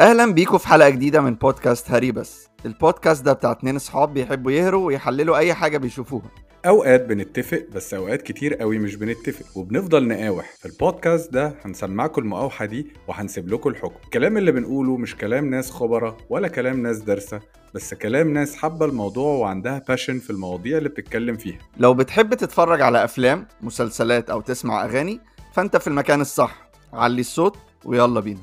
أهلا بيكم في حلقة جديدة من بودكاست هري بس. البودكاست ده بتاع اتنين أصحاب بيحبوا يهروا ويحللوا أي حاجة بيشوفوها. أوقات بنتفق بس أوقات كتير قوي مش بنتفق وبنفضل نقاوح. في البودكاست ده هنسمعكم المقاوحة دي وهنسيب لكم الحكم. الكلام اللي بنقوله مش كلام ناس خبرة ولا كلام ناس دارسة بس كلام ناس حابة الموضوع وعندها باشن في المواضيع اللي بتتكلم فيها. لو بتحب تتفرج على أفلام مسلسلات أو تسمع أغاني فأنت في المكان الصح. علي الصوت ويلا بينا.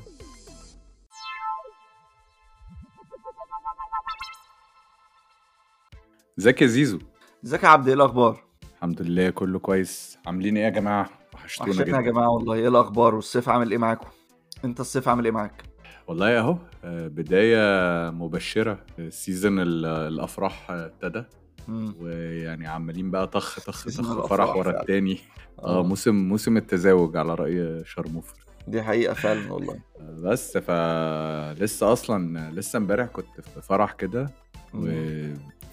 ازيك يا زيزو؟ ازيك يا عبد؟ إيه الاخبار؟ الحمد لله كله كويس. عاملين إيه يا جماعة؟ وحشتونا وحشتنا يا جدا. جماعة والله. إيه الاخبار؟ والصيف عامل إيه معاكم؟ انت الصيف عامل إيه معاك؟ والله اهو آه، بداية مبشرة. سيزون الافراح آه، ابتدى. ويعني عمالين بقى طخ طخ طخ فرح ورا. التاني. آه موسم موسم التزاوج على رأي شرموفر. دي حقيقة فعلا والله. بس فلسه أصلا لسه امبارح كنت في فرح كده. مم.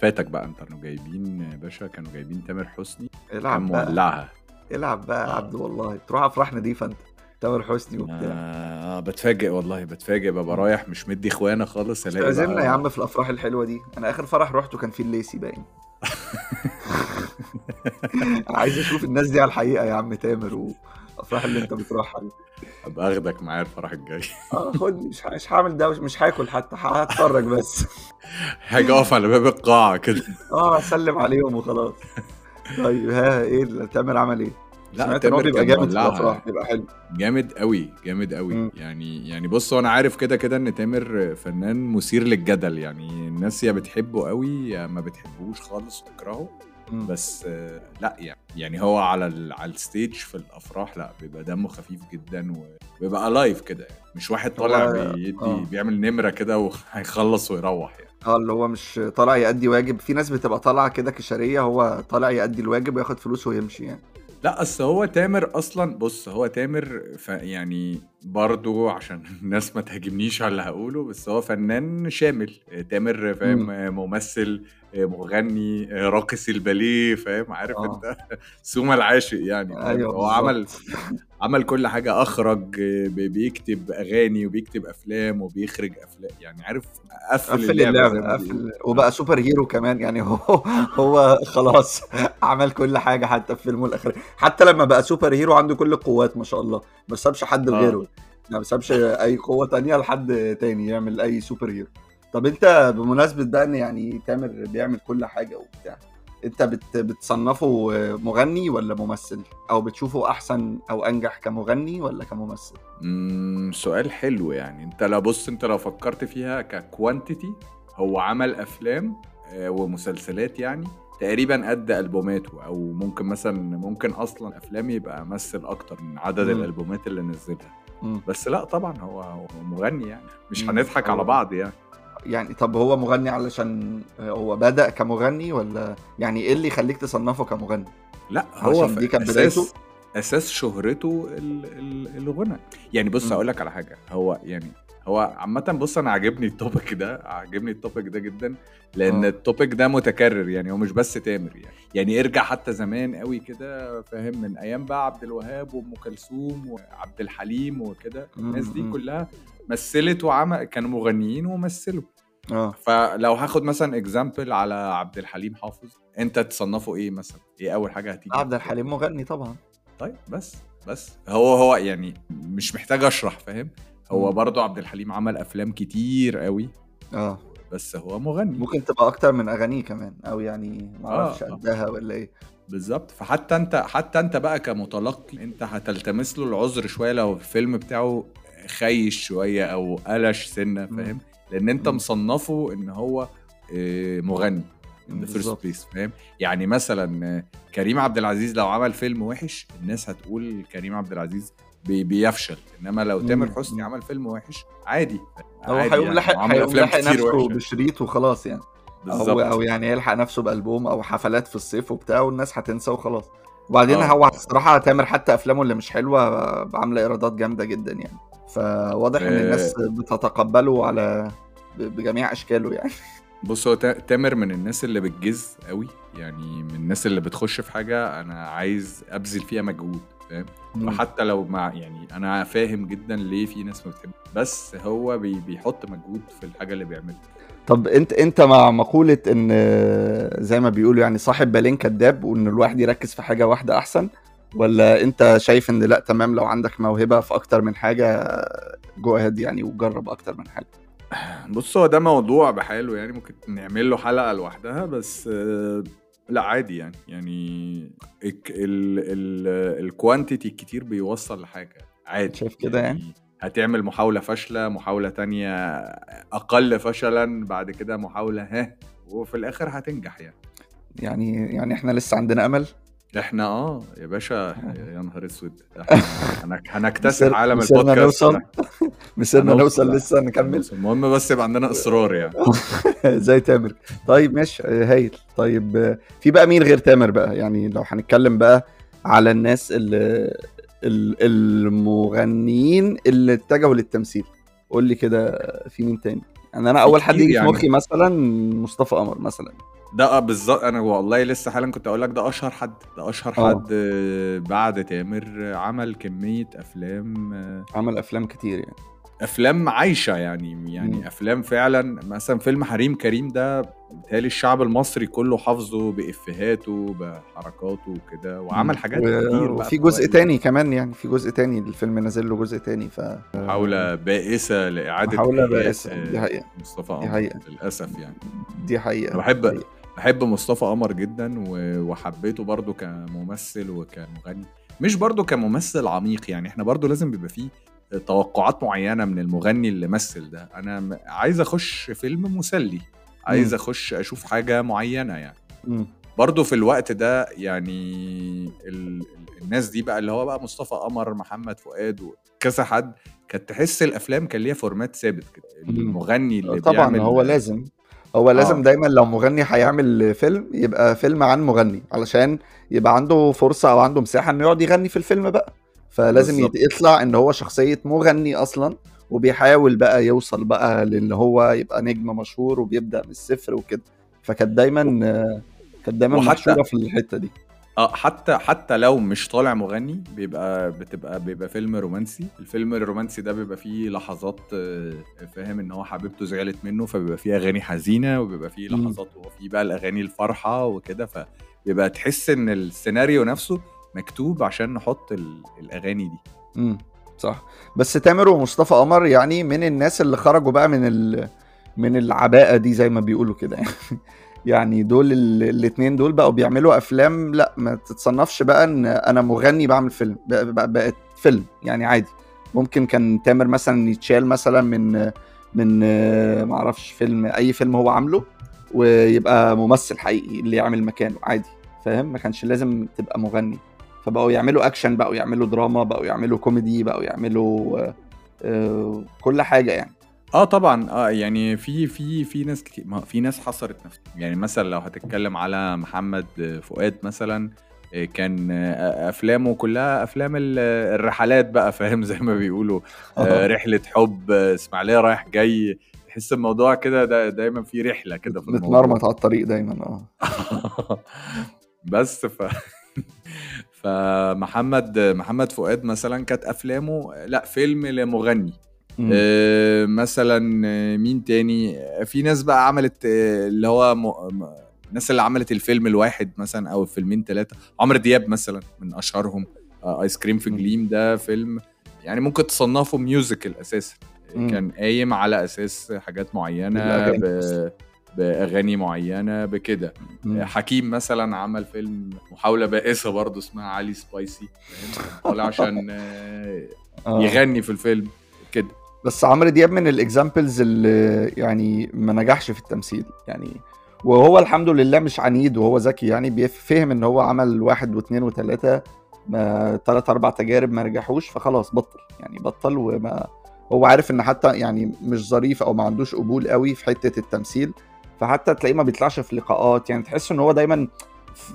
وفاتك بقى انت كانوا جايبين يا باشا كانوا جايبين تامر حسني كان العب بقى. مولعها. العب بقى يا عبد والله. تروح افراح نضيفة انت تامر حسني وبتاع. آه بتفاجئ والله بتفاجئ ببقى رايح مش مدي اخوانا خالص الاقي عزمنا بقى- يا عم في الافراح الحلوة دي. أنا اخر فرح روحته كان فيه الليسي باين. عايز أشوف الناس دي على الحقيقة يا عم تامر والافراح اللي انت بتروحها دي. ابقى اخدك معايا الفرح الجاي. آه خدني مش مش هعمل ده مش هاكل حتى هتفرج بس. حاجة اقف على باب القاعة كده. آه اسلم عليهم وخلاص. طيب ها إيه تامر عمل إيه؟ لا سمعت إن هو تامر بيبقى جامد في. الأفراح بيبقى حلو. جامد قوي جامد قوي. مم. يعني يعني بص أنا عارف كده كده إن تامر فنان مثير للجدل. يعني الناس يا بتحبه قوي يا ما بتحبوش خالص وتكرهه مم. بس لا يعني يعني هو على ال... على ال stage في الأفراح لا بيبقى دمه خفيف جدا وبيبقى live كده يعني مش واحد طالع بيدي آه. بيعمل نمرة كده وهيخلص ويروح يعني آه اللي هو مش طالع يأدي واجب في ناس بتبقى طالعة كده كشرية هو طالع يأدي الواجب وياخد فلوس ويمشي يعني لا أصل هو تامر أصلا بص هو تامر ف يعني برضو عشان الناس ما تهاجمنيش على اللي هقوله بس هو فنان شامل تامر فاهم ممثل مغني راقص الباليه فاهم عارف آه. أنت سوما العاشق يعني؟ أيوه هو عمل. عمل كل حاجة أخرج بي- بيكتب أغاني وبيكتب أفلام وبيخرج افلام يعني عارف قفل, قفل ما قفل. وبقى super hero كمان يعني هو هو خلاص عمل كل حاجة حتى في فيلمه الأخير حتى لما بقى super hero عنده كل القوات ما شاء الله ما سابش حد آه. غيره ما سابش أي قوة تانية لحد تاني يعمل أي super hero طب أنت بمناسبة بقى إن يعني تامر بيعمل كل حاجة وبتاع أنت بت بتصنفه مغني ولا ممثل؟ أو بتشوفه أحسن أو أنجح كمغني ولا كممثل؟ مم، سؤال حلو يعني انت لو بص انت لو فكرت فيها ك quantity هو عمل أفلام آه، ومسلسلات يعني تقريبا قد ألبوماته أو ممكن مثلا ممكن أصلا أفلام يبقى مثل أكتر من عدد مم. الألبومات اللي نزلها مم. بس لا طبعا هو هو مغني يعني مش. هنضحك على بعض يعني يعني طب هو مغني علشان هو بدأ كمغني ولا يعني إيه اللي يخليك تصنفه كمغني؟ لا هو عشان دي كانت بدايته؟ أساس شهرته ال- ال- الغنى. يعني بص مم. أقول لك على حاجة. هو يعني هو عامة بص أنا عاجبني ال topic ده عاجبني ال topic ده جدا لأن آه. ال topic ده متكرر يعني هو مش بس تامر يعني. يعني ارجع حتى زمان قوي كده فاهم من أيام بقى عبد الوهاب وأم كلثوم وعبد الحليم وكده الناس دي. كلها مثلت وعمل كانوا مغنيين ومثلوا. آه. فلو هاخد مثلا اكزامبل على عبد الحليم حافظ أنت تصنفه إيه مثلا؟ إيه أول حاجة هتيجي؟ عبد الحليم مغني طبعا. طيب بس بس. هو هو يعني مش محتاج أشرح فاهم؟ هو مم. برضو عبد الحليم عمل أفلام كتير قوي آه. بس هو مغني. ممكن تبقى أكتر من أغانيه كمان أو يعني ما أعرفش آه، آه. قدها ولا إيه. بالظبط. فحتى أنت حتى أنت بقى كمتلقي أنت هتلتمس له العذر شوية لو الفيلم بتاعه خيش شوية أو قلش سنة. فاهم؟ لأن أنت. مصنفه إن هو آه، مغني. بالظبط. place فاهم يعني مثلا آه، كريم عبد العزيز لو عمل فيلم وحش الناس هتقول كريم عبد العزيز بي- بيفشل إنما لو. تامر حسني. عمل فيلم وحش عادي هو هيقوم يعني، وعمل هيقوم كتير نفسه. بشريط وخلاص يعني أو بالظبط أو يعني يلحق نفسه بألبوم أو حفلات في الصيف وبتاع والناس هتنسى وخلاص وبعدين آه. هو الصراحة تامر حتى أفلامه اللي مش حلوة عامله إيرادات جامدة جدا يعني فواضح إن آه. الناس بتتقبله على بجميع أشكاله يعني بص هو تا- تامر من الناس اللي بتجز قوي يعني من الناس اللي بتخش في حاجة أنا عايز أبذل فيها مجهود فاهم؟ مم. وحتى لو مع يعني أنا فاهم جدا ليه في ناس ما بتحب بس هو بي بيحط مجهود في الحاجة اللي بيعملها. طب انت أنت مع مقولة إن زي ما بيقولوا يعني صاحب بالين كذاب وإن الواحد يركز في حاجة واحدة أحسن؟ ولا أنت شايف إن لأ تمام لو عندك موهبة في أكتر من حاجة جو اهيد يعني وجرب أكتر من حاجة؟ بص هو ده موضوع بحاله يعني ممكن نعمل له حلقة لوحدها بس آه، لا عادي يعني. يعني الكوانتيتي الكتير بيوصل لحاجة عادي شايف كده يعني؟ هتعمل محاولة فاشلة محاولة تانية أقل فشلا بعد كده محاولة ها وفي الآخر هتنجح يعني. يعني يعني إحنا لسه عندنا أمل؟ إحنا آه يا باشا يا نهار أسود. إحنا هنك- هنكتسح مسير- عالم البودكاست نوصل. مسيرنا. نوصل لسه نكمل؟ المهم بس يبقى عندنا إصرار يعني. زي تامر. طيب ماشي. هايل. طيب في بقى مين غير تامر بقى؟ يعني لو هنتكلم بقى على الناس اللي ال- المغنيين اللي اتجهوا للتمثيل. قول لي كده في مين تاني؟ يعني أنا أول حد يجي في يعني. مخي مثلا مصطفى قمر مثلا. ده آه بالظبط أنا والله لسه حالا كنت أقول لك ده أشهر حد ده أشهر آه. حد آه، بعد تامر عمل كمية أفلام آه، عمل أفلام كتير يعني أفلام عايشة يعني يعني مم. أفلام فعلا مثلا فيلم حريم كريم ده بيتهيألي الشعب المصري كله حافظه بافهاته بحركاته وكده وعمل حاجات و- كتير وفي جزء. تاني كمان يعني في جزء تاني الفيلم نازل له جزء تاني ف محاولة بائسة لإعادة محاولة بائسة، دي حقيقة. مصطفى دي حقيقة. للأسف يعني دي حقيقة بحب حقيقة. بحب مصطفى قمر جدا وحبيته برضو كممثل وكمغني مش برضو كممثل عميق يعني إحنا برضو لازم بيبقى فيه توقعات معينة من المغني اللي مثل ده أنا م- عايز أخش فيلم مسلي عايز مم. أخش أشوف حاجة معينة يعني. برضه في الوقت ده يعني. ال- الناس دي بقى اللي هو بقى مصطفى قمر محمد فؤاد وكذا حد كانت تحس الأفلام كان ليها فورمات ثابت كده المغني اللي طبعا بيعمل هو لازم هو لازم آه. دايما لو مغني هيعمل فيلم يبقى فيلم عن مغني علشان يبقى عنده فرصة أو عنده مساحة إنه يقعد يغني في الفيلم بقى فلازم بالظبط. يطلع إن هو شخصية مغني أصلا وبيحاول بقى يوصل بقى للي هو يبقى نجم مشهور وبيبدأ من الصفر وكده فكانت دايما آه، كانت دايما وحتى- محشورة في الحتة دي آه حتى حتى لو مش طالع مغني بيبقى بتبقى بيبقى فيلم رومانسي. الفيلم الرومانسي ده بيبقى فيه لحظات آه، فاهم إن هو حبيبته زعلت منه فبيبقى فيه أغاني حزينة وبيبقى فيه. لحظات وهو فيه بقى الأغاني الفرحة وكده. فبيبقى تحس إن السيناريو نفسه مكتوب عشان نحط ال- الأغاني دي. امم صح. بس تامر ومصطفى قمر يعني من الناس اللي خرجوا بقى من ال... من العباءة دي زي ما بيقولوا كده يعني. يعني دول ال- الاتنين دول بقوا بيعملوا أفلام لا ما تتصنفش بقى إن أنا مغني بعمل فيلم بقت فيلم يعني عادي. ممكن كان تامر مثلا يتشال مثلا من من آه، معرفش فيلم أي فيلم هو عامله ويبقى ممثل حقيقي اللي يعمل مكانه عادي فاهم؟ ما كانش لازم تبقى مغني. فبقوا يعملوا أكشن بقوا يعملوا دراما بقوا يعملوا كوميدي بقوا يعملوا آه، آه، كل حاجة يعني. آه طبعا. آه يعني في في في ناس كتير ما في ناس حصرت نفسها يعني مثلا لو هتتكلم على محمد فؤاد مثلا آه، كان آه، أفلامه كلها أفلام ال- الرحلات بقى فاهم؟ زي ما بيقولوا. آه، رحلة حب آه، إسماعيلية رايح جاي. تحس الموضوع كده دا دايما في رحلة كده في الموضوع. متمرمط على الطريق دايما آه. بس ف فمحمد محمد فؤاد مثلا كانت أفلامه لأ فيلم لمغني. آه، مثلا آه، مين تاني آه، في ناس بقى عملت آه، اللي هو م... م... الناس اللي عملت الفيلم الواحد مثلا أو الفيلمين ثلاثة عمرو دياب مثلا من أشهرهم آه، آيس كريم في. جليم ده فيلم يعني ممكن تصنفه musical أساسا. كان قايم على أساس حاجات معينة ب... بأغاني معينة بكده. حكيم مثلا عمل فيلم محاولة بائسة برضه اسمها علي سبايسي؟ طالع عشان آه، آه. يغني في الفيلم كده بس عمرو دياب من الاكزامبلز اللي يعني ما نجحش في التمثيل يعني وهو الحمد لله مش عنيد وهو ذكي يعني بيفهم إن هو عمل واحد واثنين وثلاثة ما ثلاث أربع تجارب ما نجحوش فخلاص بطل يعني بطل وما هو عارف إن حتى يعني مش ظريف أو ما عندوش قبول قوي في حتة التمثيل فحتى تلاقيه ما بيطلعش في لقاءات يعني تحس إن هو دايما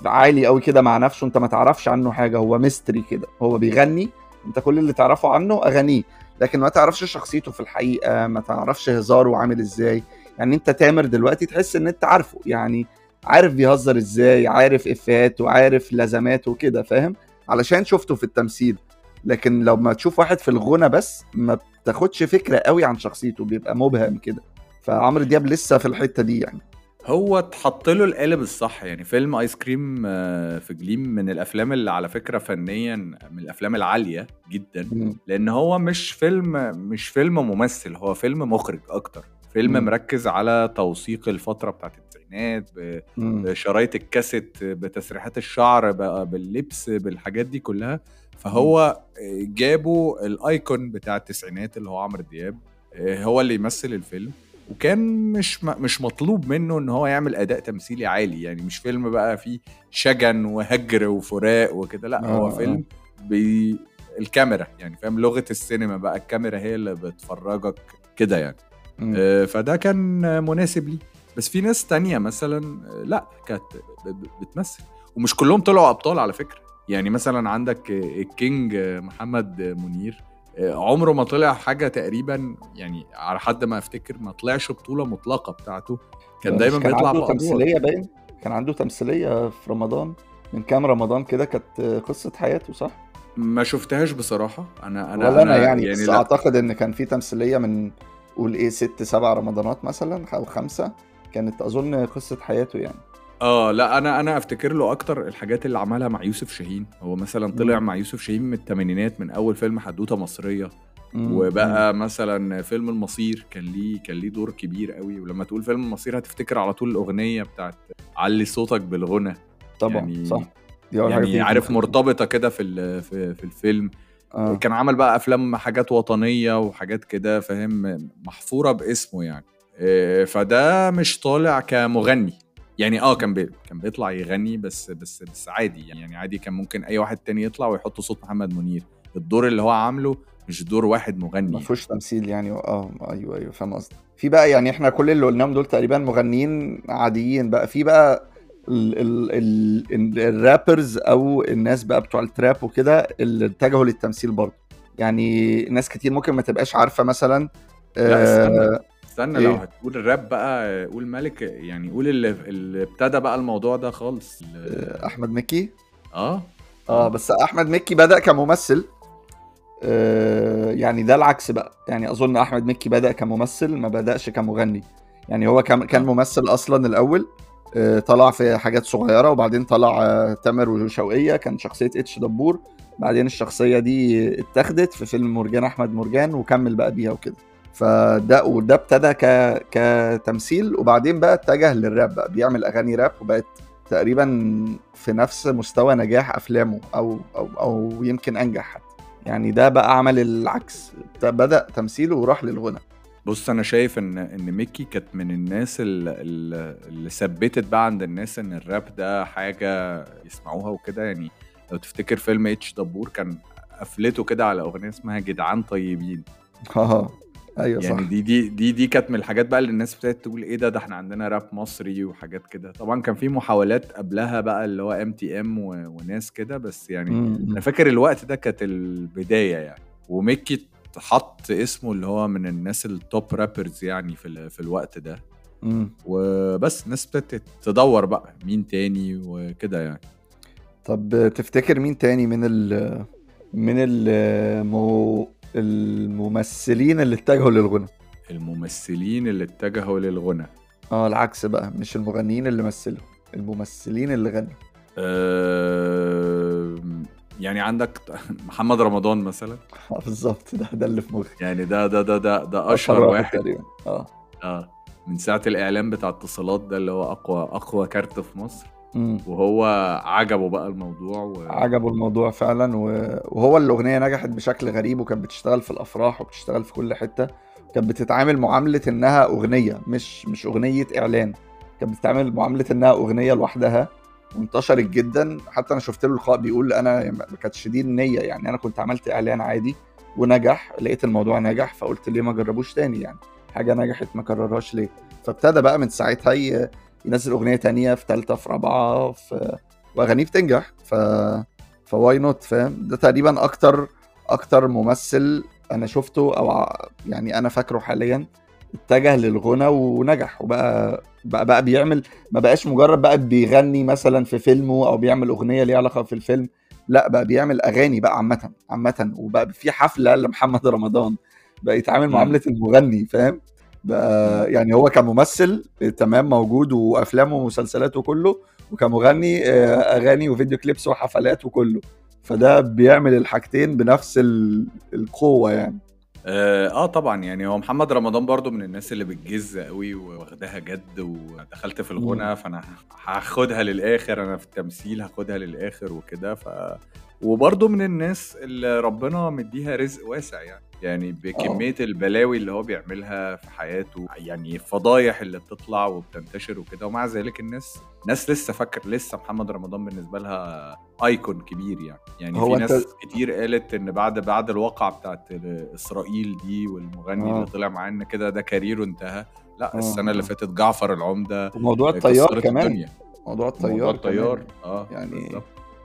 عالي قوي كده مع نفسه أنت ما تعرفش عنه حاجة هو ميستري كده هو بيغني أنت كل اللي تعرفه عنه أغانيه. لكن ما تعرفش شخصيته في الحقيقة ما تعرفش هزاره عامل إزاي. يعني أنت تامر دلوقتي تحس إن أنت عارفه يعني عارف بيهزر إزاي عارف افاته عارف لزماته كده فاهم؟ علشان شفته في التمثيل. لكن لو ما تشوف واحد في الغنى بس ما بتاخدش فكرة قوي عن شخصيته بيبقى مبهم كده. فعمرو دياب لسه في الحتة دي يعني. هو اتحط له القالب الصح يعني فيلم آيس كريم آه، في جليم من الأفلام اللي على فكرة فنيا من الأفلام العالية جدا. لأن هو مش فيلم مش فيلم ممثل هو فيلم مخرج أكتر فيلم مم. مركز على توثيق الفترة بتاعت التسعينات. بشرايط الكاسيت بتسريحات الشعر باللبس بالحاجات دي كلها فهو جابوا الأيكون بتاع التسعينات اللي هو عمرو دياب هو اللي يمثل الفيلم وكان مش مش مطلوب منه إن هو يعمل أداء تمثيلي عالي. يعني مش فيلم بقى فيه شجن وهجر وفراق وكده. لا آه، هو آه. فيلم بي الكاميرا. يعني فاهم لغة السينما بقى الكاميرا هي اللي بتفرجك كده يعني. آه، فده كان مناسب لي. بس في ناس تانية مثلا آه، لا كانت بتمثل. ومش كلهم طلعوا أبطال على فكرة. يعني مثلا عندك آه، الكينج آه، محمد آه، منير. آه، عمره ما طلع حاجة تقريبا يعني على حد ما أفتكر ما طلعش بطولة مطلقة بتاعته. كان مش دايما بيطلع عنده. تمثيلية باين. كان عنده تمثيلية في رمضان من كام رمضان كده كانت قصة حياته صح؟ ما شفتهاش بصراحة. أنا أنا ولا أنا يعني, بس لا. أعتقد إن كان في تمثيلية من قول إيه ست سبع رمضانات مثلا أو خمسة كانت أظن قصة حياته يعني. آه لا أنا أنا أفتكر له أكتر الحاجات اللي عملها مع يوسف شاهين. هو مثلا طلع مم. مع يوسف شاهين من الثمانينات من أول فيلم حدوتة مصرية. مم. وبقى مثلا فيلم المصير كان ليه كان ليه دور كبير قوي. ولما تقول فيلم المصير هتفتكر على طول الأغنية بتاعت علي صوتك بالغنى. طبعا يعني- صح. دي أول حاجة يعني في عارف. مرتبطة كده في في في الفيلم. آه. كان عمل بقى أفلام حاجات وطنية وحاجات كده فاهم؟ محفورة باسمه يعني. إيه، فده مش طالع كمغني. يعني آه كان بي... كان بيطلع يغني بس بس بس عادي يعني عادي كان ممكن أي واحد تاني يطلع ويحط صوت محمد منير. الدور اللي هو عامله مش دور واحد ما مغني فيهوش تمثيل يعني. آه أيوه أيوه فاهم قصدي في بقى يعني إحنا كل اللي قلناهم دول تقريبا مغنيين عاديين بقى. في بقى ال ال ال الرابرز أو الناس بقى بتوع التراب وكده اللي اتجهوا للتمثيل برضه. يعني ناس كتير ممكن ما تبقاش عارفة مثلا لا آه استنى إيه؟ لو هتقول الراب بقى قول مالك يعني قول اللي, اللي ابتدى بقى الموضوع ده خالص. آه، أحمد مكي؟ آه. آه بس أحمد مكي بدأ كممثل. آه يعني ده العكس بقى. يعني أظن أحمد مكي بدأ كممثل ما بدأش كمغني. يعني هو كان كان آه. ممثل أصلا الأول. آه طلع في حاجات صغيرة وبعدين طلع آه تامر وشوقية كان شخصية إتش دبور. بعدين الشخصية دي اتاخدت في فيلم مرجان أحمد مرجان وكمل بقى بيها وكده. فده وده ابتدى ك كتمثيل وبعدين بقى اتجه للراب بقى بيعمل أغاني راب وبقت تقريبا في نفس مستوى نجاح أفلامه أو أو أو يمكن أنجح حتى. يعني ده بقى عمل العكس بدأ تمثيله وراح للغنى. بص أنا شايف إن إن ميكي كانت من الناس ال- ال- اللي ثبتت بقى عند الناس إن الراب ده حاجة يسمعوها وكده. يعني لو تفتكر فيلم اتش دبور كان قفلته كده على أغنية اسمها جدعان طيبين. آه. أيوه يعني صح. دي دي دي دي كانت من الحاجات بقى اللي الناس ابتدت تقول إيه ده ده إحنا عندنا راب مصري وحاجات كده. طبعا كان في محاولات قبلها بقى اللي هو ام تي ام وناس كده بس يعني مم. أنا فاكر الوقت ده كانت البداية يعني. وميكي حط اسمه اللي هو من الناس ال top rappers يعني في في الوقت ده. مم. وبس الناس ابتدت تدور بقى مين تاني وكده يعني. طب تفتكر مين تاني من ال من المو الممثلين اللي اتجهوا للغنى. الممثلين اللي اتجهوا للغنى. آه العكس بقى مش المغنيين اللي مثلوا الممثلين اللي غنوا. أه يعني عندك محمد رمضان مثلا؟ آه بالظبط ده ده اللي في مخي. يعني ده ده ده ده, ده أشهر واحد. تقريبا آه. آه من ساعة الإعلان بتاع اتصالات ده اللي هو أقوى أقوى كارت في مصر. مم. وهو عجبه بقى الموضوع و... عجبه الموضوع فعلا وهو الأغنية نجحت بشكل غريب وكانت بتشتغل في الأفراح وبتشتغل في كل حتة. كانت بتتعامل معاملة إنها أغنية مش مش أغنية إعلان. كانت بتتعامل معاملة إنها أغنية لوحدها. وانتشرت جدا. حتى أنا شفت له لقاء بيقول أنا ما كانتش دي النية يعني أنا كنت عملت إعلان عادي ونجح لقيت الموضوع نجح فقلت ليه ما جربوش تاني يعني؟ حاجة نجحت ما كررهاش ليه؟ فابتدى بقى من ساعتها ينزل أغنية تانية في تالتة في رابعة في وأغانيه بتنجح ف ف why not فاهم ده تقريبا أكتر أكتر ممثل أنا شفته أو يعني أنا فاكره حاليا اتجه للغنى ونجح وبقى بقى, بقى بيعمل ما بقاش مجرد بقى بيغني مثلا في فيلمه أو بيعمل أغنية ليها علاقة في الفيلم لا بقى بيعمل أغاني بقى عامة عامة وبقى في حفلة لمحمد رمضان بقى يتعامل. معاملة المغني فاهم بقى يعني هو كممثل تمام موجود وأفلامه ومسلسلاته كله وكمغني آه، أغاني وفيديو كليبس وحفلات وكله. فده بيعمل الحاجتين بنفس ال- القوة يعني. آه آه طبعا. يعني هو محمد رمضان برضو من الناس اللي بتجز قوي واخداها جد ودخلت في الغنى فأنا هاخدها للآخر أنا في التمثيل هاخدها للآخر وكده ف وبرضه من الناس اللي ربنا مديها رزق واسع يعني. يعني بكمية البلاوي اللي هو بيعملها في حياته يعني الفضايح اللي بتطلع وبتنتشر وكده ومع ذلك الناس ناس لسه فاكر لسه محمد رمضان بالنسبة لها ايكون كبير يعني يعني هو في ناس كتير قالت إن بعد بعد الواقعة بتاعت إسرائيل دي والمغني آه. اللي طلع معاه إن كده ده كاريره انتهى لا آه. السنة اللي فاتت جعفر العمدة وموضوع الطيار كمان الدنيا. موضوع الطيار موضوع كمان. الطيار آه يعني بالظبط.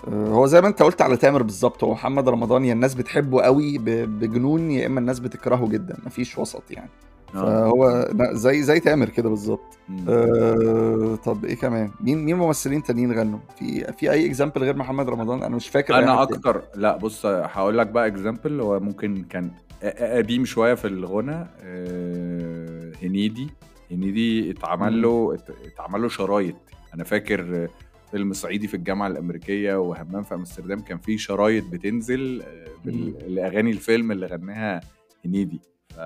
آه، هو زي ما انت قلت على تامر بالظبط هو محمد رمضان يا الناس بتحبه قوي بجنون يا إما الناس بتكرهه جدا مفيش وسط يعني آه. فهو لا، زي زي تامر كده بالظبط. أه طب إيه كمان مين مين ممثلين تانيين غنوا في في أي example غير محمد رمضان أنا مش فاكر أنا حد تاني. أكتر لا بص هقول لك بقى example هو ممكن كان قديم شوية في الغنى آه، هنيدي هنيدي اتعمل. له ات- اتعمل له شرايط أنا فاكر فيلم صعيدي في الجامعة الأمريكية وهمام في أمستردام كان فيه شرايط بتنزل آه، لأغاني الفيلم اللي غناها هنيدي. ف...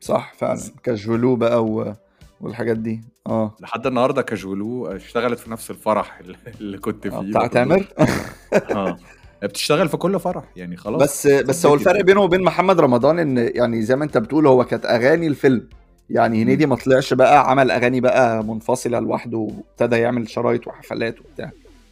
صح فعلا. كاجولو بقى و... والحاجات دي. آه. لحد النهارده كاجولو اشتغلت في نفس الفرح اللي- كنت آه، فيه بتاع تامر؟ آه. بتشتغل في كل فرح يعني خلاص. بس بس هو الفرق بينه وبين محمد رمضان إن يعني زي ما أنت بتقول هو كانت أغاني الفيلم. يعني هنيدي ما طلعش بقى عمل أغاني بقى منفصلة لوحده وابتدى يعمل شرايط وحفلات وبتاع.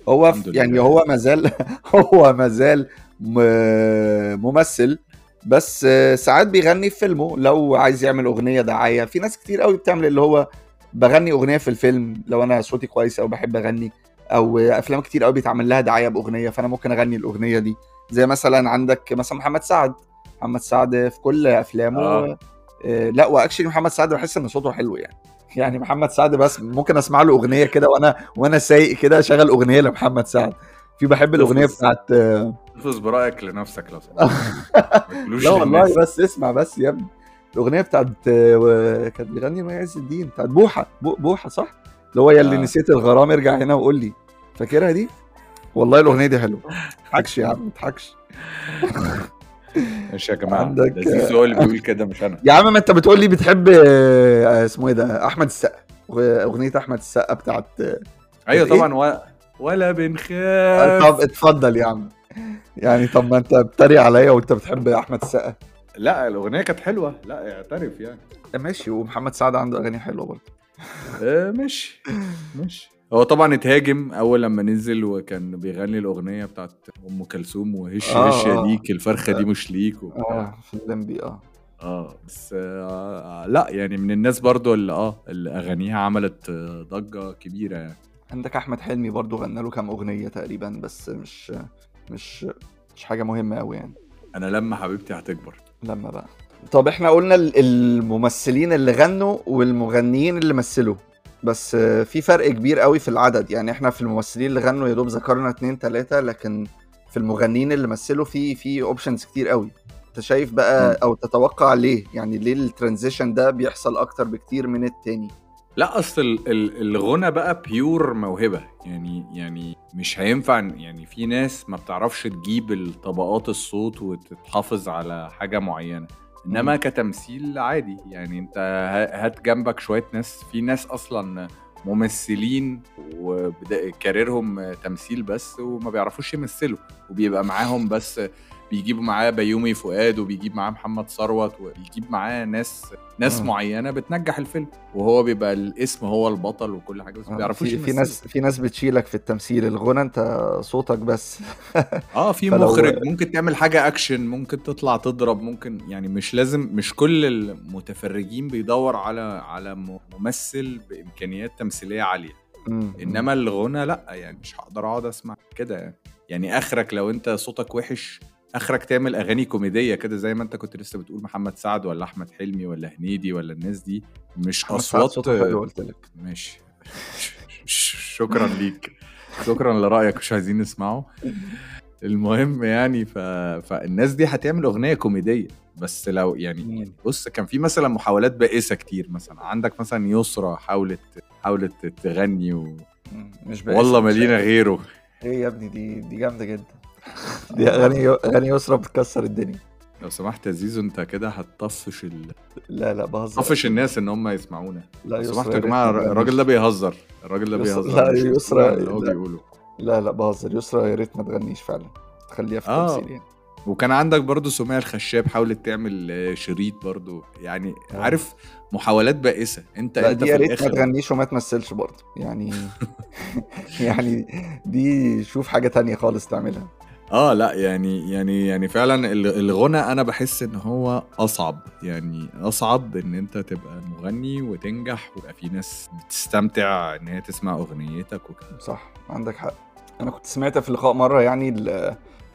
هو. يعني هو ما زال هو ما زال م- ممثل بس ساعات بيغني في فيلمه لو عايز يعمل أغنية دعاية. في ناس كتير قوي بتعمل اللي هو بغني أغنية في الفيلم لو أنا صوتي كويس أو بحب أغني أو أفلام كتير قوي بيتعمل لها دعاية بأغنية فأنا ممكن أغني الأغنية دي. زي مثلا عندك مثلا محمد سعد. محمد سعد في كل أفلامه آه. آه. لا واكشلي محمد سعد بحس ان صوته حلو يعني. يعني محمد سعد بس ممكن اسمع له اغنية كده وأنا وأنا سايق كده اشغل اغنية لمحمد سعد. في بحب الاغنية بتاعت آه، احفظ برأيك لنفسك لو سمحت. لا والله. بس اسمع بس يا ابني. الاغنية بتاعت آه، كانت بيغني مي عز الدين بتاعت بوحة بو- بوحة صح؟ اللي هو يا اللي آه. نسيت الغرام ارجع هنا وقول لي. فاكرها دي؟ والله الاغنية دي حلوة. ما تضحكش يا عم ما تضحكش. ماشي يا جماعة عندك- ده زيزو هو اللي بيقول كده مش أنا. يا عم ما أنت بتقول لي بتحب آه، اسمه إيه ده أحمد السقا. أغنية أحمد السقا بتاعت آه، أيوه إيه؟ طبعا و... ولا بنخاف. طب اتفضل يا عم. يعني طب ما أنت بتريق عليا وأنت بتحب أحمد السقا. لا الأغنية كانت حلوة. لا اعترف يعني. ماشي ومحمد سعد عنده أغاني حلوة برضه. آه ماشي ماشي. هو طبعا اتهاجم أول لما نزل وكان بيغني الأغنية بتاعت أم كلثوم وهش آه، هش يا آه. ليك الفرخة دي مش ليك وبتاع. آه في الليمبي آه. آه بس آه لا يعني من الناس برضو اللي آه اللي أغانيها عملت آه، ضجة كبيرة يعني. عندك أحمد حلمي برضه غنى له كام أغنية تقريبا بس مش مش مش حاجة مهمة قوي يعني. أنا لما حبيبتي هتكبر. لما بقى. طب إحنا قلنا ال- الممثلين اللي غنوا والمغنيين اللي مثلوا. بس في فرق كبير قوي في العدد. يعني إحنا في الممثلين اللي غنوا يا دوب ذكرنا اتنين تلاتة لكن في المغنيين اللي مثلوا في في options كتير قوي. انت شايف بقى. أو تتوقع ليه؟ يعني ليه ال transition ده بيحصل أكتر بكتير من التاني؟ لا أصل ال- ال- الغنى بقى pure موهبة. يعني يعني مش هينفع يعني في ناس ما بتعرفش تجيب الطبقات الصوت وتتحافظ وتحافظ على حاجة إنما. كتمثيل عادي يعني أنت هات جنبك شوية ناس في ناس أصلا ممثلين وكاريرهم تمثيل بس وما بيعرفوش يمثلوا وبيبقى معاهم بس بيجيبوا معاه بيومي فؤاد وبيجيب معاه محمد ثروت وبيجيب معاه ناس ناس آه. معينة بتنجح الفيلم وهو بيبقى الاسم هو البطل وكل حاجة بس ما آه، بيعرفوش في, في. ناس في ناس بتشيلك في التمثيل الغنى انت صوتك بس آه في مخرج ممكن تعمل حاجة اكشن ممكن تطلع تضرب ممكن يعني مش لازم مش كل المتفرجين بيدور على على ممثل بإمكانيات تمثيلية عالية. إنما الغنى لأ يعني مش هقدر أقعد أسمع كده يعني يعني آخرك لو أنت صوتك وحش آخرك تعمل أغاني كوميدية كده زي ما أنت كنت لسه بتقول محمد سعد ولا أحمد حلمي ولا هنيدي ولا الناس دي؟ مش أصوات قلت لك. ماشي. شكرا ليك. شكرا لرأيك مش عايزين نسمعه. المهم يعني ف... فالناس دي هتعمل أغنية كوميدية بس لو يعني بص كان في مثلا محاولات بائسة كتير مثلا. عندك مثلا يسرا حاولت حاولت تغني و... مش بائسة، والله مالينا. غيره. إيه يا ابني دي دي جامدة جدا. دي اغاني اغاني يسرا بتكسر الدنيا. لو سمحت يا زيزو انت كده هتطفش ال... لا لا بهزر. طفش الناس ان هم يسمعونا. لا لو سمحتوا يا جماعة ما الراجل ده. بيهزر. الراجل ده بيهزر لا، يسرا- اللي هو لا. بيقوله. لا لا بهزر. يسرا يا ريت ما تغنيش فعلا. تخليها في آه. التمثيل يعني. وكان عندك برضو سمية الخشاب حاولت تعمل شريط برضو. يعني آه. عارف محاولات بائسة. انت لا انت دي يا ريت ما تغنيش وما تمثلش برضه يعني يعني دي شوف حاجة تانية خالص تعملها. آه لا يعني يعني يعني فعلا ال- الغنى أنا بحس إن هو أصعب. يعني أصعب إن أنت تبقى مغني وتنجح ويبقى في ناس بتستمتع إن هي تسمع أغنيتك وكده. صح عندك حق. أنا كنت سمعت في لقاء مرة يعني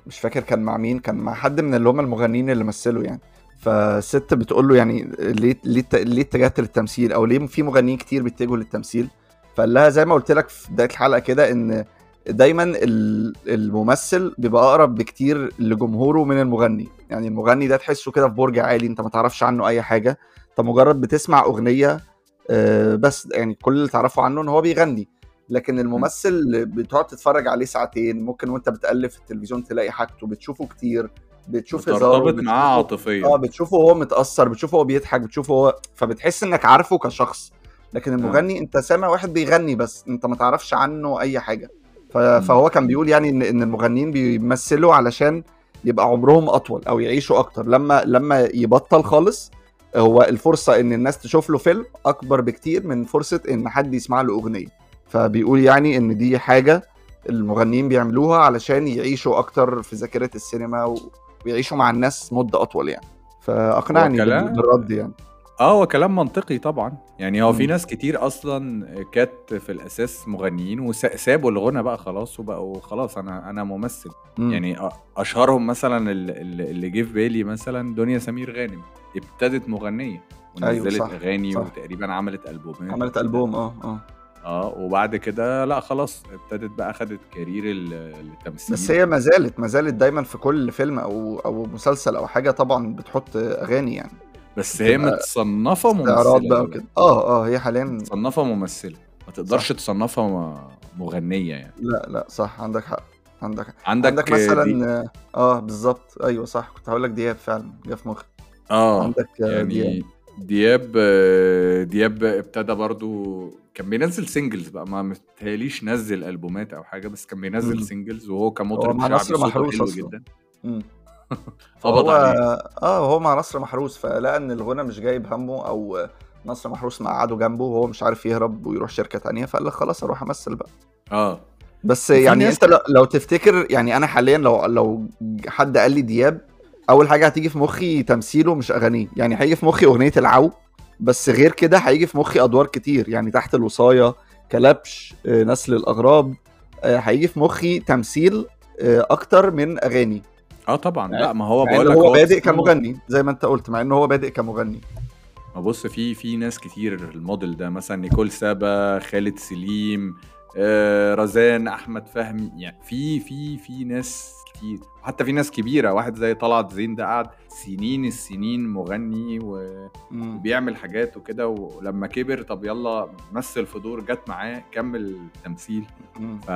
مش فاكر كان مع مين كان مع حد من اللي هم المغنيين اللي مثلوا يعني. فالست بتقول له يعني ليه ليه ليه اتجهت للتمثيل؟ أو ليه في مغنيين كتير بيتجهوا للتمثيل؟ فقال لها زي ما قلت لك في بداية الحلقة كده إن دايما ال- الممثل بيبقى أقرب بكتير لجمهوره من المغني. يعني المغني ده تحسه كده في برج عالي أنت ما تعرفش عنه أي حاجة. أنت مجرد بتسمع أغنية آه، بس يعني كل اللي تعرفه عنه إن هو بيغني. لكن الممثل بتقعد تتفرج عليه ساعتين ممكن وأنت بتقلب في التلفزيون تلاقي حاجته بتشوفه كتير بتشوف هزاره بترتبط معاه عاطفيا. آه بتشوفه وهو متأثر بتشوفه وهو بيضحك بتشوفه هو فبتحس إنك عارفه كشخص. لكن المغني أنت سامع واحد بيغني بس أنت ما تعرفش عنه أي حاجة. فهو كان بيقول يعني ان إن المغنيين بيمثلوا علشان يبقى عمرهم أطول أو يعيشوا أكتر. لما لما يبطل خالص هو الفرصة إن الناس تشوف له فيلم أكبر بكتير من فرصة إن حد يسمع له أغنية. فبيقول يعني إن دي حاجة المغنيين بيعملوها علشان يعيشوا أكتر في ذاكرة السينما. ويعيشوا مع الناس مدة أطول يعني. فأقنعني بالرد يعني. آه هو كلام منطقي طبعا يعني هو في مم. ناس كتير أصلا كانت في الأساس مغنيين وسابوا الغنى بقى خلاص وبقوا خلاص أنا أنا ممثل مم. يعني أشهرهم مثلا ال- ال- اللي جه في بالي مثلا دنيا سمير غانم ابتدت مغنية أيوة، ونزلت صح، أغاني صح. وتقريبا عملت ألبومات عملت. ألبوم آه آه آه وبعد كده لا خلاص ابتدت بقى اخدت كارير ال- التمثيل بس هي ما زالت ما زالت دايما في كل فيلم أو أو مسلسل أو حاجة طبعا بتحط أغاني يعني بس هي متصنفة ممثله بقى. وكده. آه آه هي حاليا متصنفة ممثلة. ما تقدرش تصنفها م- مغنية يعني. لا لا صح عندك حق عندك حق. عندك, عندك مثلا دي... آه بالظبط. أيوه صح. كنت هقول لك دياب فعلا جه في مخي. آه عندك آه، دياب يعني دياب. آه، دياب ابتدى برضو كان بينزل singles بقى. ما متهيأليش نزل ألبومات أو حاجة بس كان بينزل مم. singles وهو هو كمطرب شعبي صوته حلو. جدا. مم. فهو عليه. آه هو مع نصر محروس فلقى إن الغنى مش جايب همه أو نصر محروس مقعده جنبه وهو مش عارف يهرب ويروح شركة تانية فقال لك خلاص أروح أمثل بقى. آه. بس يعني أنت لو, لو تفتكر يعني أنا حاليا لو لو حد قال لي دياب أول حاجة هتيجي في مخي تمثيله مش أغانيه. يعني هيجي في مخي أغنية العو بس غير كده هيجي في مخي أدوار كتير. يعني تحت الوصايه كلبش آه، نسل الأغراب آه، هيجي في مخي تمثيل آه، أكتر من أغاني. آه طبعا. مع- لا ما هو بقول لك هو بادئ كمغني زي ما أنت قلت مع إنه هو بادئ كمغني. ما بص في في ناس كتير الموديل ده مثلا نيكول سابا خالد سليم آه رزان أحمد فهمي يعني في في في ناس كتير. حتى في ناس كبيرة واحد زي طلعت زين ده قعد سنين السنين مغني و... مم. بيعمل حاجات وكده ولما كبر طب يلا مثل في دور جت معاه كمل تمثيل. ف-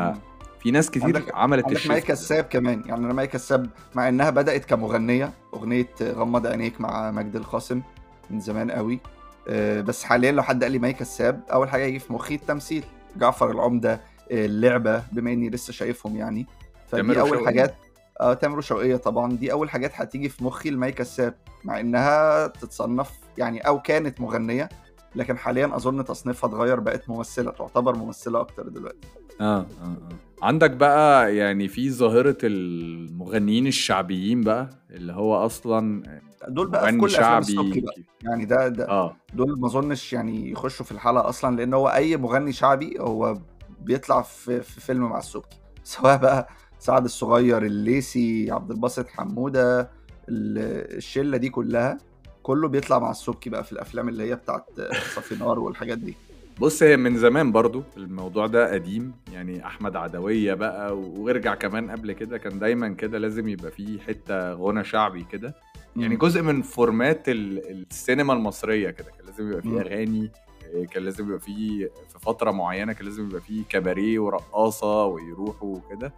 في ناس كتير عندك- عملت عندك ده. كساب كمان. يعني أنا مي كساب مع إنها بدأت كمغنية أغنية غمض عينيك مع مجد القاسم من زمان قوي. آه، بس حاليا لو حد قال لي مي كساب أول حاجة يجي في مخي التمثيل. جعفر العمدة آه، اللعبة بما إني لسه شايفهم يعني. فدي أول وشوقية. حاجات آه تامر وشوقية طبعا. دي أول حاجات هتيجي في مخي لمي كساب مع إنها تتصنف يعني أو كانت مغنية لكن حاليا أظن تصنيفها اتغير بقت ممثلة تعتبر ممثلة أكتر دلوقتي. آه آه آه. عندك بقى يعني في ظاهرة المغنيين الشعبيين بقى اللي هو أصلا دول بقى في كل شعبي بقى. يعني ده ده آه. دول ما أظنش يعني يخشوا في الحلقة أصلا لأن هو أي مغني شعبي هو بيطلع في, في فيلم مع السبكي سواء بقى سعد الصغير الليسي عبد الباسط حمودة ال- الشلة دي كلها كله بيطلع مع السبكي بقى في الأفلام اللي هي بتاعت صافي نار والحاجات دي. بص هي من زمان برضو الموضوع ده قديم يعني أحمد عدوية بقى وارجع كمان قبل كده كان دايما كده لازم يبقى فيه حتة غنى شعبي كده يعني. جزء من format ال- السينما المصرية كده كان لازم يبقى. فيه أغاني إيه، كان لازم يبقى فيه في فترة معينة كان لازم يبقى فيه كباريه ورقاصة ويروحوا وكده.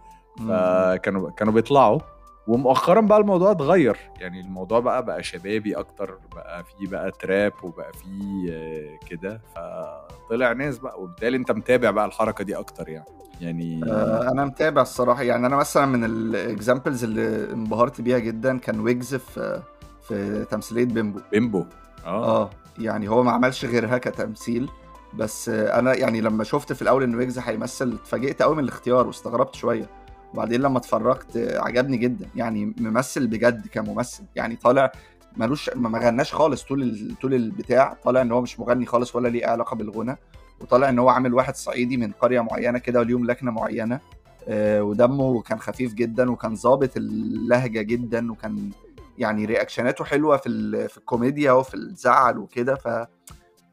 فكانوا كانوا بيطلعوا ومؤخرا بقى الموضوع اتغير. يعني الموضوع بقى بقى شبابي أكتر بقى فيه بقى trap وبقى فيه آه، كده. فطلع ناس بقى وبالتالي أنت متابع بقى الحركة دي أكتر يعني. يعني آه، أنا متابع الصراحة. يعني أنا مثلا من ال examples اللي انبهرت بيها جدا كان ويجز في في تمثيلية بيمبو بيمبو آه. آه يعني هو ما عملش غيرها كتمثيل. بس أنا يعني لما شفت في الأول إن ويجز هيمثل اتفاجئت قوي من الاختيار واستغربت شوية. وبعدين لما اتفرجت عجبني جدا. يعني ممثل بجد كممثل. يعني طالع ملوش ما غناش خالص طول. طول البتاع. طالع إن هو مش مغني خالص ولا ليه علاقة بالغنى. وطالع إن هو عامل واحد صعيدي من قرية معينة كده وليهم لكنه معينة. آه، ودمه كان خفيف جدا وكان ظابط اللهجة جدا وكان يعني رياكشناته حلوة في. في الكوميديا وفي الزعل وكده. ف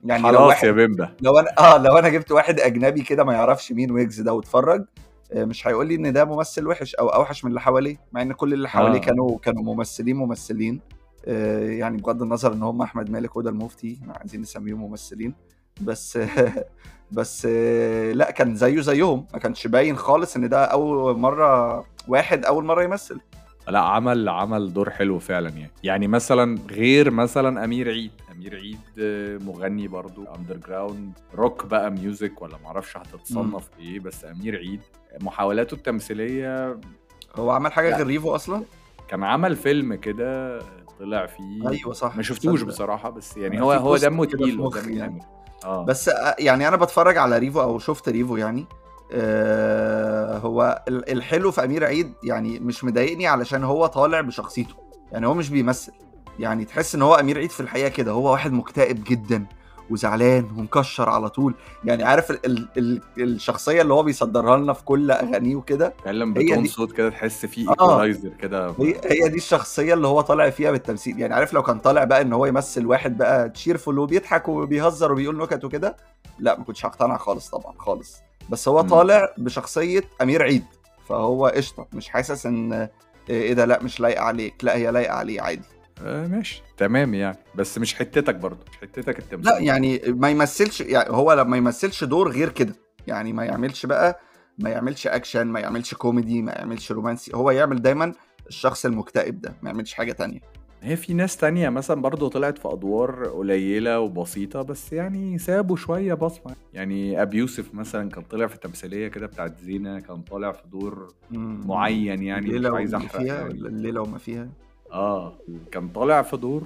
يعني لو خلاص واحد يا بيمبا. لو أنا آه لو أنا جبت واحد أجنبي كده ما يعرفش مين ويجز ده واتفرج مش هيقول لي إن ده ممثل وحش أو أوحش من اللي حواليه مع إن كل اللي حواليه آه. كانوا كانوا ممثلين ممثلين. آه، يعني بغض النظر إن هم أحمد مالك وده المفتي عايزين نسميهم ممثلين. بس بس آه، لأ كان زيه زيهم. ما كانش باين خالص إن ده أول مرة واحد أول مرة يمثل. لأ عمل عمل دور حلو فعلا يعني. يعني مثلا غير مثلا أمير عيد. أمير عيد آه، مغني برضو underground rock بقى music ولا معرفش هتتصنف إيه بس أمير عيد محاولاته التمثيلية هو عمل حاجة. غير ريفو أصلا كان عمل فيلم كده طلع فيه أيوه صح ما شفتوش. بصراحة بس يعني هو هو دمه تقيل يعني. تقيل. آه بس آه، يعني أنا بتفرج على ريفو أو شفت ريفو يعني آه، هو ال- الحلو في أمير عيد يعني مش مضايقني علشان هو طالع بشخصيته يعني هو مش بيمثل يعني تحس إن هو أمير عيد في الحقيقة كده هو واحد مكتئب جدا وزعلان ومكشر على طول. يعني عارف ال ال ال الشخصية اللي هو بيصدرها لنا في كل أغانيه وكده؟ هي ب tone صوت كده تحس فيه آه. equalizer كده. هي هي دي الشخصية اللي هو طالع فيها بالتمثيل. يعني عارف لو كان طالع بقى إن هو يمثل واحد بقى cheerful وبيضحك وبيهزر وبيقول نكت وكده لا ما كنتش هقتنع خالص طبعا خالص. بس هو مم. طالع بشخصية أمير عيد فهو قشطة مش حاسس إن آه، إيه ده لا مش لايقة عليك لا هي لايقة عليه عادي. آه ماشي. تمام يعني. بس مش حتتك برضه مش حتتك التمثيل. لا يعني ما يمثلش يعني هو لما يمثلش دور غير كده. يعني ما يعملش بقى ما يعملش أكشن ما يعملش كوميدي ما يعملش رومانسي. هو يعمل دايما الشخص المكتئب ده ما يعملش حاجة تانية. هي في ناس تانية مثلا برضه طلعت في أدوار قليلة وبسيطة بس يعني سابوا شوية بصمة. يعني أبي يوسف مثلا كان طلع في تمثيلية كده بتاعت زينة كان طالع في دور. معين يعني مش عايز أحرق الليلة وما فيها. آه كان طالع في دور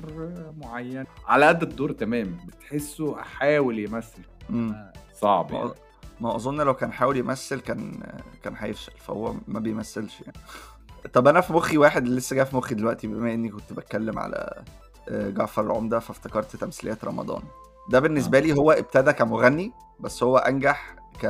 معين. على قد الدور تمام بتحسه حاول يمثل. مم. صعب ما يعني. ما أظن لو كان حاول يمثل كان كان هيفشل فهو ما بيمثلش يعني. طب أنا في مخي واحد اللي لسه جاي في مخي دلوقتي بما إني كنت بتكلم على آه، جعفر العمدة فافتكرت تمثيليات رمضان. ده بالنسبة لي هو ابتدى كمغني بس هو أنجح ك...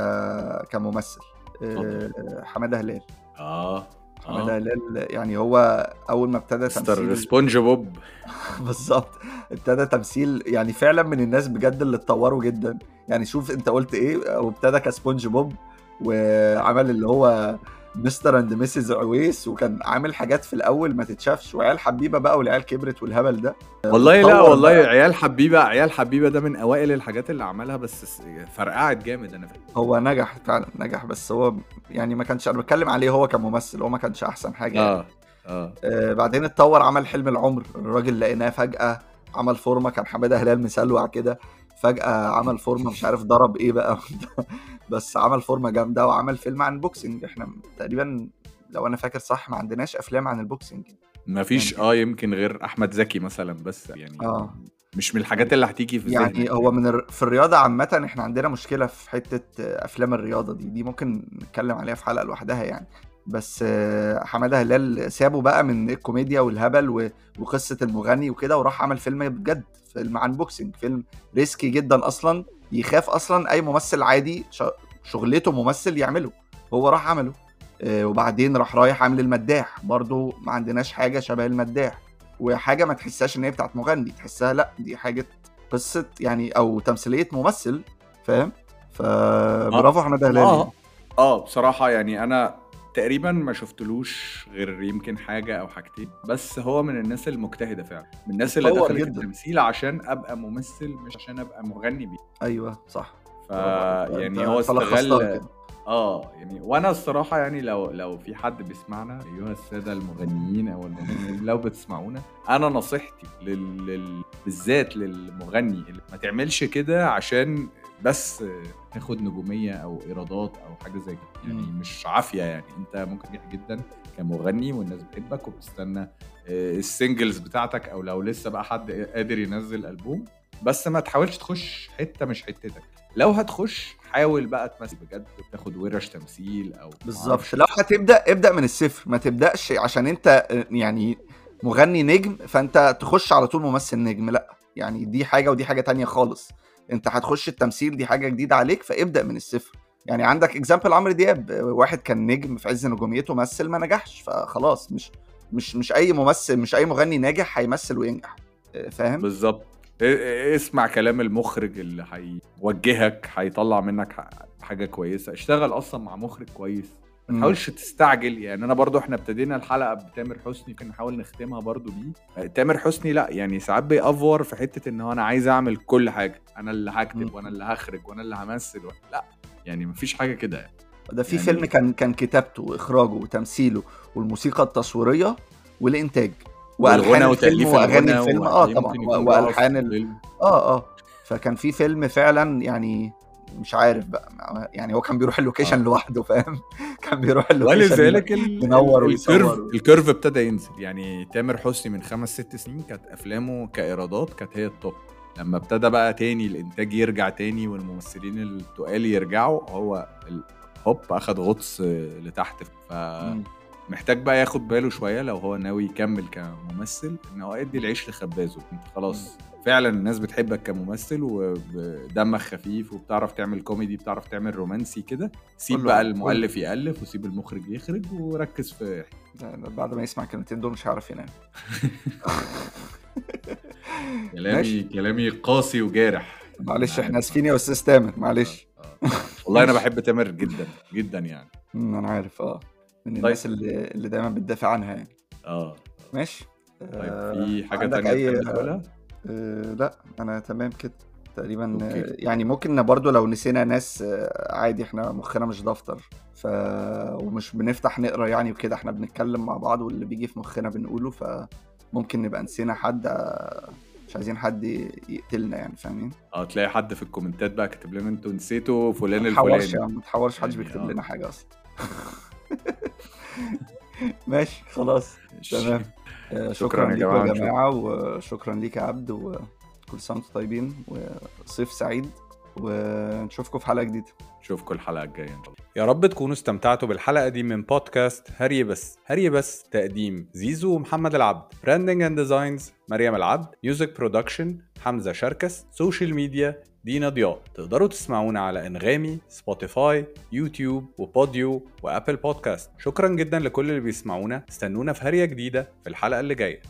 كممثل. آه، حمادة هلال. آه. هلال يعني هو أول ما ابتدى تمثيل سبونج بوب. بالظبط. ابتدى تمثيل يعني فعلا من الناس بجد اللي اتطوروا جدا. يعني شوف أنت قلت إيه وابتدى كسبونج بوب وعمل اللي هو Mr and Mrs عويس وكان عامل حاجات في الأول ما تتشافش وعيال حبيبة بقى والعيال كبرت والهبل ده والله لا والله بقى. عيال حبيبة عيال حبيبة ده من أوائل الحاجات اللي عملها بس فرقعت جامد أنا فاكر هو نجح فعلا نجح بس هو يعني ما كانش أنا بتكلم عليه هو كممثل هو ما كانش أحسن حاجة يعني. آه آه آه بعدين اتطور عمل حلم العمر الراجل لقيناه فجأة عمل فورمة كان حمادة هلال مسلوع كده فجأة عمل فورمة مش عارف ضرب إيه بقى بس عمل فورمة جامدة وعمل فيلم عن boxing إحنا تقريبا لو أنا فاكر صح ما عندناش أفلام عن ال boxing مفيش يعني- آه يمكن غير أحمد زكي مثلا بس يعني آه. مش من الحاجات اللي هتيجي في يعني هو من الر... في الرياضة عامة إحنا عندنا مشكلة في حتة آه، أفلام الرياضة دي دي ممكن نتكلم عليها في حلقة لوحدها يعني. بس آه، حمادة هلال سابه بقى من الكوميديا والهبل و... وقصة المغني وكده وراح عمل فيلم بجد فيلم عن boxing فيلم risky جدا أصلا. يخاف أصلا اي ممثل عادي. شغلته ممثل يعمله. هو راح عمله. آه، وبعدين راح رايح عامل المداح. برضو ما عندناش حاجة شبه المداح. وحاجة ما تحسهاش إن هي بتاعت مغني. تحسها لأ دي حاجة قصة يعني أو تمثيلية ممثل فاهم؟ فبرافو حماده هلال آه. آه بصراحة يعني أنا تقريبا ما شفتلوش غير يمكن حاجة أو حاجتين بس هو من الناس المجتهدة فعلا من الناس اللي دخلت جدا. التمثيل عشان أبقى ممثل مش عشان أبقى مغني بيه أيوه صح ف. يعني هو استغل. آه يعني وأنا الصراحة يعني لو لو في حد بيسمعنا أيها السادة المغنيين أو المغنيين لو بتسمعونا أنا نصيحتي لل... لل... بالذات للمغني اللي ما تعملش كده عشان بس تاخد نجومية أو إيرادات أو حاجة زي كده. يعني مم. مش عافية يعني. أنت ممكن تنجح جدا كمغني والناس بتحبك وبتستنى آه، السنجلز بتاعتك أو لو لسه بقى حد قادر ينزل ألبوم. بس ما تحاولش تخش حتة مش حتتك. لو هتخش حاول بقى تمثل بجد تاخد ورش تمثيل أو بالظبط. لو هتبدأ ابدأ من الصفر. ما تبدأش عشان أنت يعني مغني نجم فأنت تخش على طول ممثل نجم. لأ يعني دي حاجة ودي حاجة تانية خالص. انت هتخش التمثيل دي حاجة جديدة عليك فابدأ من الصفر. يعني عندك اكزامبل عمرو دياب واحد كان نجم في عز نجوميته مثل ما نجحش فخلاص مش مش مش أي ممثل مش أي مغني ناجح هيمثل وينجح. فاهم؟ بالظبط. اسمع كلام المخرج اللي هيوجهك هيطلع منك حاجة كويسة. اشتغل أصلا مع مخرج كويس. ما. تحاولش تستعجل يعني أنا برضو إحنا ابتدينا الحلقة بتامر حسني كنا نحاول نختمها برضو بيه تامر حسني لأ يعني ساعات بيأفور في حتة إن هو أنا عايز أعمل كل حاجة أنا اللي هكتب. وأنا اللي هخرج وأنا اللي همثل و... لأ يعني مفيش حاجة كده يعني. ده في يعني- فيلم كان كان كتابته وإخراجه وتمثيله والموسيقى التصويرية والإنتاج والغنى وتأليف وأغاني الفيلم آه طبعا وألحان. آه آه فكان في فيلم فعلا يعني مش عارف بقى يعني هو كان بيروح ال location آه. لوحده فاهم كان بيروح ال location ولذلك ينور ويصور. ال curve ال curve ابتدى ينزل يعني تامر حسني من خمس ست سنين كانت أفلامه كإيرادات كانت هي ال top لما ابتدى بقى تاني الإنتاج يرجع تاني والممثلين التقال يرجعوا هو هوب أخد غطس لتحت مم. فمحتاج بقى ياخد باله شوية لو هو ناوي يكمل كممثل إن هو ادي العيش لخبازه أنت خلاص فعلا الناس بتحبك كممثل ودمك خفيف وبتعرف تعمل كوميدي بتعرف تعمل رومانسي كده سيب بقى. المؤلف يألف وسيب المخرج يخرج وركز في بعد ما يسمع الكلمتين دول مش هيعرف ينام كلامي ماشي. كلامي قاسي وجارح معلش إحنا. آسفين يا أستاذ تامر معلش آه. آه. والله أنا بحب تامر جدا جدا يعني أنا عارف آه من الناس اللي اللي دايما بتدافع عنها يعني. آه. ماشي. طيب آه، في حاجة عندك تانية أي- تقولها؟ آه، لا أنا تمام كده تقريبا. أوكي. آه، يعني ممكن برضو لو نسينا ناس آه، عادي إحنا مخنا مش دفتر. ف ومش بنفتح نقرأ يعني وكده إحنا بنتكلم مع بعض واللي بيجي في مخنا بنقوله فممكن نبقى نسينا حد آه، مش عايزين حد يقتلنا يعني فاهمين؟ آه تلاقي حد في الكومنتات بقى كاتب لنا أنتوا نسيتوا فلان ما تحورش الفلاني. يعني ما تحورش محدش يعني بيكتب آه. لنا حاجة أصلا. ماشي خلاص تمام. آه، شكراً شكرا يا لكم جماعة، يا جماعة وشكرا ليك يا عبد وكل سنة وأنتم طيبين وصيف سعيد ونشوفكم في حلقة جديدة. نشوفكم الحلقة الجاية إن شاء الله. يا رب تكونوا استمتعتوا بالحلقة دي من بودكاست هري بس. هري بس تقديم. زيزو ومحمد العبد. branding and designs مريم العبد. music production حمزة شركس. social media دينا ضياء تقدروا تسمعونا على أنغامي Spotify يوتيوب وبوديو وأبل بودكاست شكرا جدا لكل اللي بيسمعونا. استنونا في هرية جديدة في الحلقة اللي جاية.